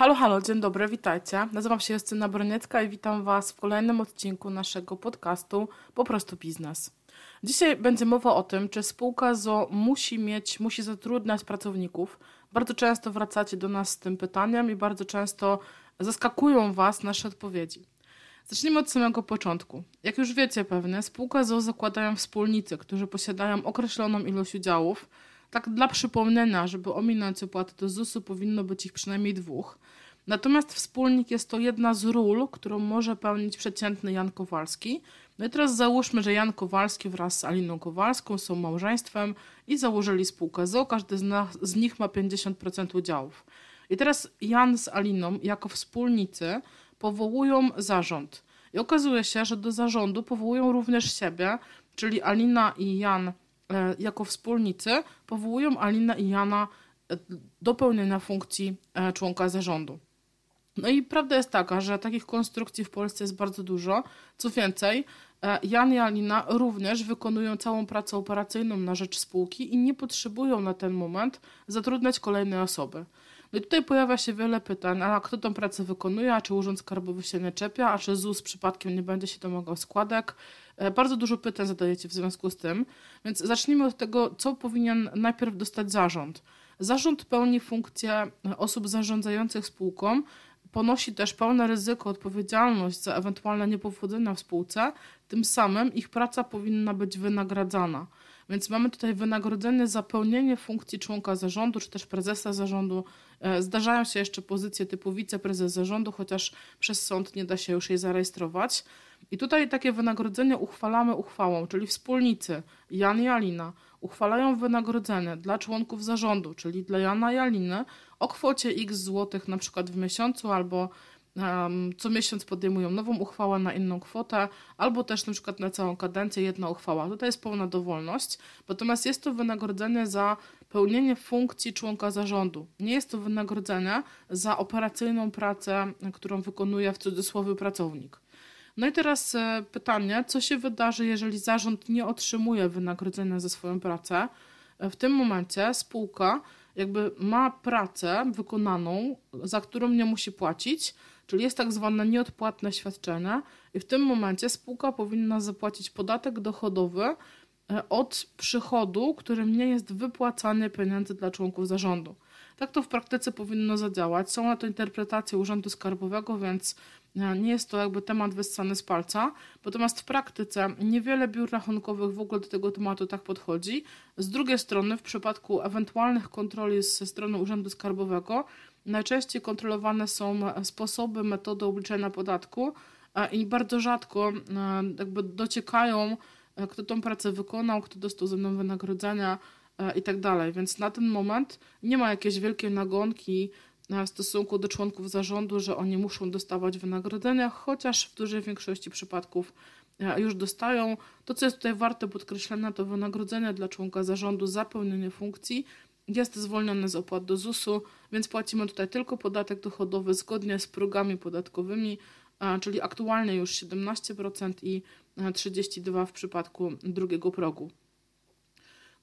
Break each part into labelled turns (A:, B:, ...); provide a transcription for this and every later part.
A: Halo, halo, dzień dobry, witajcie. Nazywam się Justyna Broniecka i witam Was w kolejnym odcinku naszego podcastu Po prostu Biznes. Dzisiaj będzie mowa o tym, czy spółka ZO musi mieć, musi zatrudniać pracowników. Bardzo często wracacie do nas z tym pytaniem i bardzo często zaskakują Was nasze odpowiedzi. Zacznijmy od samego początku. Jak już wiecie pewnie, spółka ZO zakładają wspólnicy, którzy posiadają określoną ilość udziałów. Tak dla przypomnienia, żeby ominąć opłaty do ZUS-u, powinno być ich przynajmniej dwóch. Natomiast wspólnik jest to jedna z ról, którą może pełnić przeciętny Jan Kowalski. No i teraz załóżmy, że Jan Kowalski wraz z Aliną Kowalską są małżeństwem i założyli spółkę ZO. Każdy z, nas, z nich ma 50% udziałów. I teraz Jan z Aliną jako wspólnicy powołują zarząd. I okazuje się, że do zarządu powołują również siebie, czyli Alina i Jan e, jako wspólnicy powołują Alina i Jana e, do pełnienia funkcji e, członka zarządu. No i prawda jest taka, że takich konstrukcji w Polsce jest bardzo dużo. Co więcej, Jan i Alina również wykonują całą pracę operacyjną na rzecz spółki i nie potrzebują na ten moment zatrudniać kolejnej osoby. No i tutaj pojawia się wiele pytań, a kto tą pracę wykonuje, a czy Urząd Skarbowy się nie czepia, a czy ZUS przypadkiem nie będzie się domagał składek. E, bardzo dużo pytań zadajecie w związku z tym, więc zacznijmy od tego, co powinien najpierw dostać zarząd. Zarząd pełni funkcję osób zarządzających spółką, ponosi też pełne ryzyko, odpowiedzialność za ewentualne niepowodzenia w spółce, tym samym ich praca powinna być wynagradzana. Więc mamy tutaj wynagrodzenie za pełnienie funkcji członka zarządu, czy też prezesa zarządu. E, zdarzają się jeszcze pozycje typu wiceprezes zarządu, chociaż przez sąd nie da się już jej zarejestrować. I tutaj takie wynagrodzenie uchwalamy uchwałą, czyli wspólnicy Jan i Alina uchwalają wynagrodzenie dla członków zarządu, czyli dla Jana i Aliny o kwocie x złotych na przykład w miesiącu albo co miesiąc podejmują nową uchwałę na inną kwotę, albo też na przykład na całą kadencję jedna uchwała. Tutaj jest pełna dowolność, natomiast jest to wynagrodzenie za pełnienie funkcji członka zarządu. Nie jest to wynagrodzenie za operacyjną pracę, którą wykonuje w cudzysłowie pracownik. No i teraz e, pytanie, co się wydarzy, jeżeli zarząd nie otrzymuje wynagrodzenia za swoją pracę? E, w tym momencie spółka jakby ma pracę wykonaną, za którą nie musi płacić, czyli jest tak zwane nieodpłatne świadczenie i w tym momencie spółka powinna zapłacić podatek dochodowy e, od przychodu, którym nie jest wypłacanie pieniędzy dla członków zarządu. Tak to w praktyce powinno zadziałać. Są na to interpretacje Urzędu Skarbowego, więc nie jest to jakby temat wyssany z palca. Natomiast w praktyce niewiele biur rachunkowych w ogóle do tego tematu tak podchodzi. Z drugiej strony, w przypadku ewentualnych kontroli ze strony Urzędu Skarbowego, najczęściej kontrolowane są sposoby, metody obliczenia podatku e, i bardzo rzadko e, jakby dociekają, kto tą pracę wykonał, kto dostał ze mną wynagrodzenia E, i tak dalej. Więc na ten moment nie ma jakiejś wielkiej nagonki w stosunku do członków zarządu, że oni muszą dostawać wynagrodzenia, chociaż w dużej większości przypadków e, już dostają. To, co jest tutaj warte podkreślenia, to wynagrodzenie dla członka zarządu za pełnienie funkcji jest zwolnione z opłat do ZUS-u, więc płacimy tutaj tylko podatek dochodowy zgodnie z progami podatkowymi, e, czyli aktualnie już 17% i 32% w przypadku drugiego progu.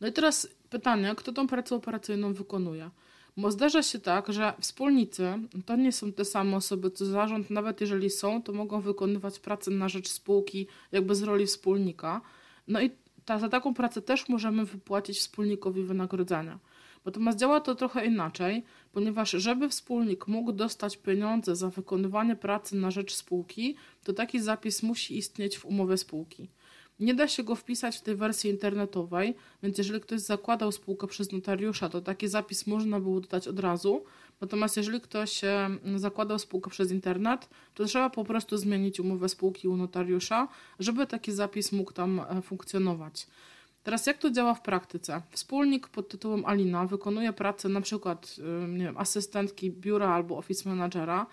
A: No i teraz pytanie, kto tą pracę operacyjną wykonuje? Bo zdarza się tak, że wspólnicy to nie są te same osoby co zarząd, nawet jeżeli są, to mogą wykonywać pracę na rzecz spółki, jakby z roli wspólnika. No i ta, za taką pracę też możemy wypłacić wspólnikowi wynagrodzenia. Natomiast działa to trochę inaczej, ponieważ żeby wspólnik mógł dostać pieniądze za wykonywanie pracy na rzecz spółki, to taki zapis musi istnieć w umowie spółki. Nie da się go wpisać w tej wersji internetowej, więc jeżeli ktoś zakładał spółkę przez notariusza, to taki zapis można było dodać od razu. Natomiast jeżeli ktoś zakładał spółkę przez internet, to trzeba po prostu zmienić umowę spółki u notariusza, żeby taki zapis mógł tam e, funkcjonować. Teraz jak to działa w praktyce? Wspólnik pod tytułem Alina wykonuje pracę wiem, asystentki biura albo office managera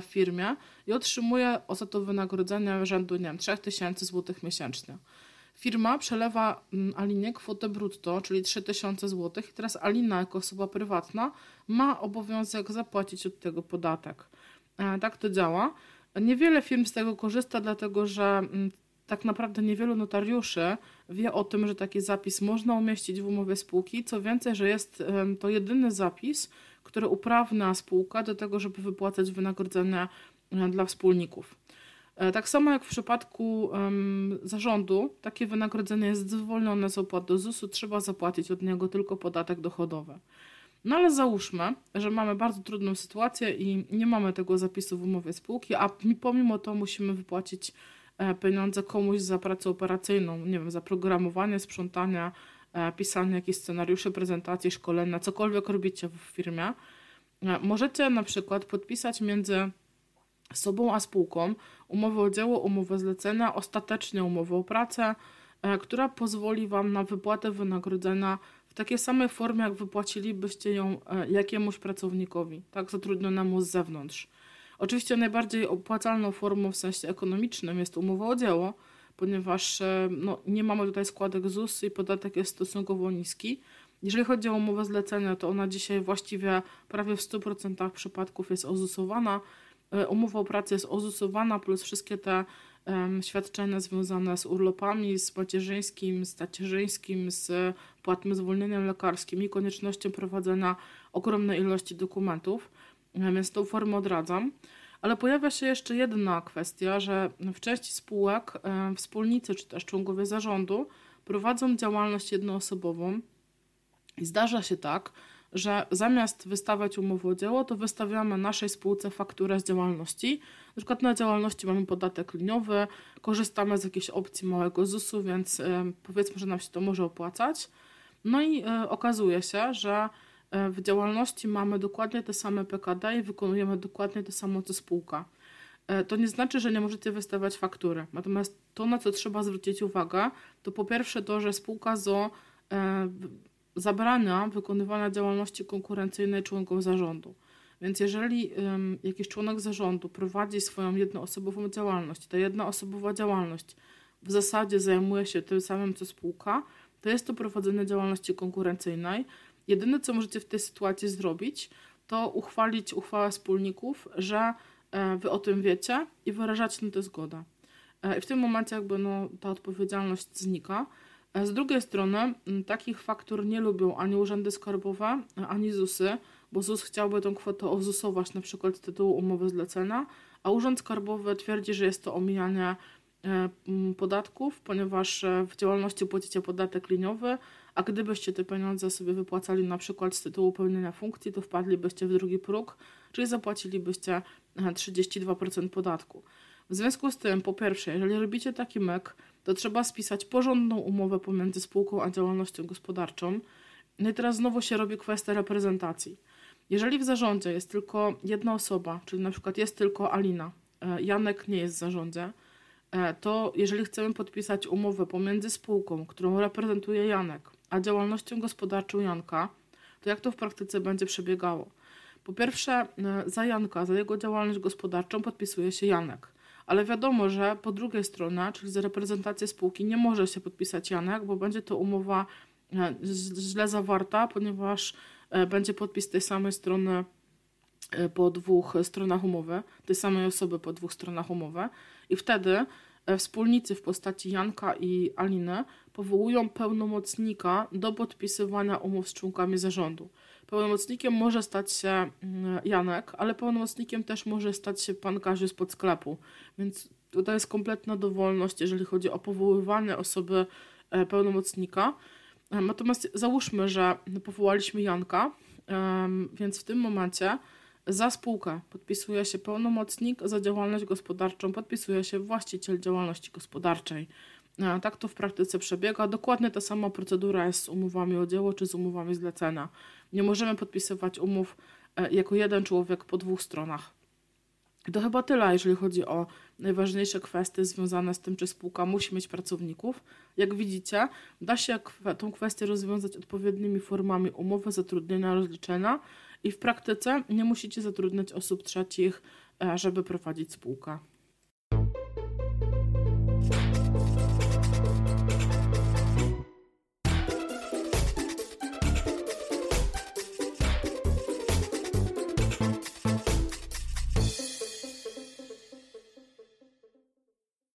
A: w firmie i otrzymuje za to wynagrodzenie rzędu, nie wiem, 3000 zł miesięcznie. Firma przelewa mm, Alinie kwotę brutto, czyli 3000 zł i teraz Alina jako osoba prywatna ma obowiązek zapłacić od tego podatek. E, tak to działa. Niewiele firm z tego korzysta, dlatego że mm, tak naprawdę niewielu notariuszy wie o tym, że taki zapis można umieścić w umowie spółki. Co więcej, że jest to jedyny zapis, które uprawnia spółka do tego, żeby wypłacać wynagrodzenia dla wspólników. Tak samo jak w przypadku um, zarządu, takie wynagrodzenie jest zwolnione z opłat do ZUS-u, trzeba zapłacić od niego tylko podatek dochodowy. No ale załóżmy, że mamy bardzo trudną sytuację i nie mamy tego zapisu w umowie spółki, a pomimo to musimy wypłacić e, pieniądze komuś za pracę operacyjną, nie wiem, za programowanie, sprzątanie, e, pisanie jakichś scenariuszy, prezentacji, szkolenia, cokolwiek robicie w firmie. E, możecie na przykład podpisać między sobą a spółką umowę o dzieło, umowę zlecenia, ostatecznie umowę o pracę, która pozwoli Wam na wypłatę wynagrodzenia takiej samej formie, jak wypłacilibyście ją e, jakiemuś pracownikowi, tak, zatrudnionemu z zewnątrz. Oczywiście najbardziej opłacalną formą w sensie ekonomicznym jest umowa o dzieło, ponieważ e, no, nie mamy tutaj składek ZUS i podatek jest stosunkowo niski. Jeżeli chodzi o umowę zlecenia, to ona dzisiaj właściwie prawie w 100% przypadków jest ozusowana. E, umowa o pracę jest ozusowana, plus wszystkie te świadczenia związane z urlopami, z macierzyńskim, z tacierzyńskim, z płatnym zwolnieniem lekarskim i koniecznością prowadzenia ogromnej ilości dokumentów, więc tą formę odradzam. Ale pojawia się jeszcze jedna kwestia, że w części spółek wspólnicy czy też członkowie zarządu prowadzą działalność jednoosobową i zdarza się tak, że zamiast wystawiać umowę o dzieło, to wystawiamy naszej spółce fakturę z działalności. Na przykład na działalności mamy podatek liniowy, korzystamy z jakiejś opcji małego ZUS-u, więc powiedzmy, że nam się to może opłacać. No i e, okazuje się, że e, w działalności mamy dokładnie te same PKD i wykonujemy dokładnie to samo co spółka. E, to nie znaczy, że nie możecie wystawiać faktury. Natomiast to, na co trzeba zwrócić uwagę, to po pierwsze to, że spółka ZO zabrania wykonywania działalności konkurencyjnej członkom zarządu. Więc jeżeli jakiś członek zarządu prowadzi swoją jednoosobową działalność, ta jednoosobowa działalność w zasadzie zajmuje się tym samym co spółka, to jest to prowadzenie działalności konkurencyjnej. Jedyne, co możecie w tej sytuacji zrobić, to uchwalić uchwałę wspólników, że e, wy o tym wiecie i wyrażać na to zgodę. E, I w tym momencie jakby no, ta odpowiedzialność znika. Z drugiej strony takich faktur nie lubią ani urzędy skarbowe, ani ZUSy, bo ZUS chciałby tą kwotę ozusować na przykład z tytułu umowy zlecenia, a Urząd Skarbowy twierdzi, że jest to omijanie e, podatków, ponieważ e, w działalności płacicie podatek liniowy, a gdybyście te pieniądze sobie wypłacali na przykład z tytułu pełnienia funkcji, to wpadlibyście w drugi próg, czyli zapłacilibyście 32% e, podatku. W związku z tym, po pierwsze, jeżeli robicie taki myk, to trzeba spisać porządną umowę pomiędzy spółką a działalnością gospodarczą. No i teraz znowu się robi kwestia reprezentacji. Jeżeli w zarządzie jest tylko jedna osoba, czyli na przykład jest tylko Alina, e, Janek nie jest w zarządzie, e, to jeżeli chcemy podpisać umowę pomiędzy spółką, którą reprezentuje Janek, a działalnością gospodarczą Janka, to jak to w praktyce będzie przebiegało? Po pierwsze, e, za Janka, za jego działalność gospodarczą podpisuje się Janek ale wiadomo, że po drugiej stronie, czyli za reprezentację spółki, nie może się podpisać Janek, bo będzie to umowa e, źle zawarta, ponieważ e, będzie podpis tej samej strony e, po dwóch stronach umowy, tej samej osoby po dwóch stronach umowy i wtedy wspólnicy w postaci Janka i Aliny powołują pełnomocnika do podpisywania umów z członkami zarządu. Pełnomocnikiem może stać się mm, Janek, ale pełnomocnikiem też może stać się pan Kaziu spod sklepu. Więc tutaj jest kompletna dowolność, jeżeli chodzi o powoływanie osoby e, pełnomocnika. E, natomiast załóżmy, że powołaliśmy Janka, więc w tym momencie za spółkę podpisuje się pełnomocnik, za działalność gospodarczą podpisuje się właściciel działalności gospodarczej. Tak to w praktyce przebiega. Dokładnie ta sama procedura jest z umowami o dzieło czy z umowami zlecenia. Nie możemy podpisywać umów e, jako jeden człowiek po dwóch stronach. To chyba tyle, jeżeli chodzi o najważniejsze kwestie związane z tym, czy spółka musi mieć pracowników. Jak widzicie, da się tą kwestię rozwiązać odpowiednimi formami umowy, zatrudnienia, rozliczenia i w praktyce nie musicie zatrudniać osób trzecich, e, żeby prowadzić spółkę.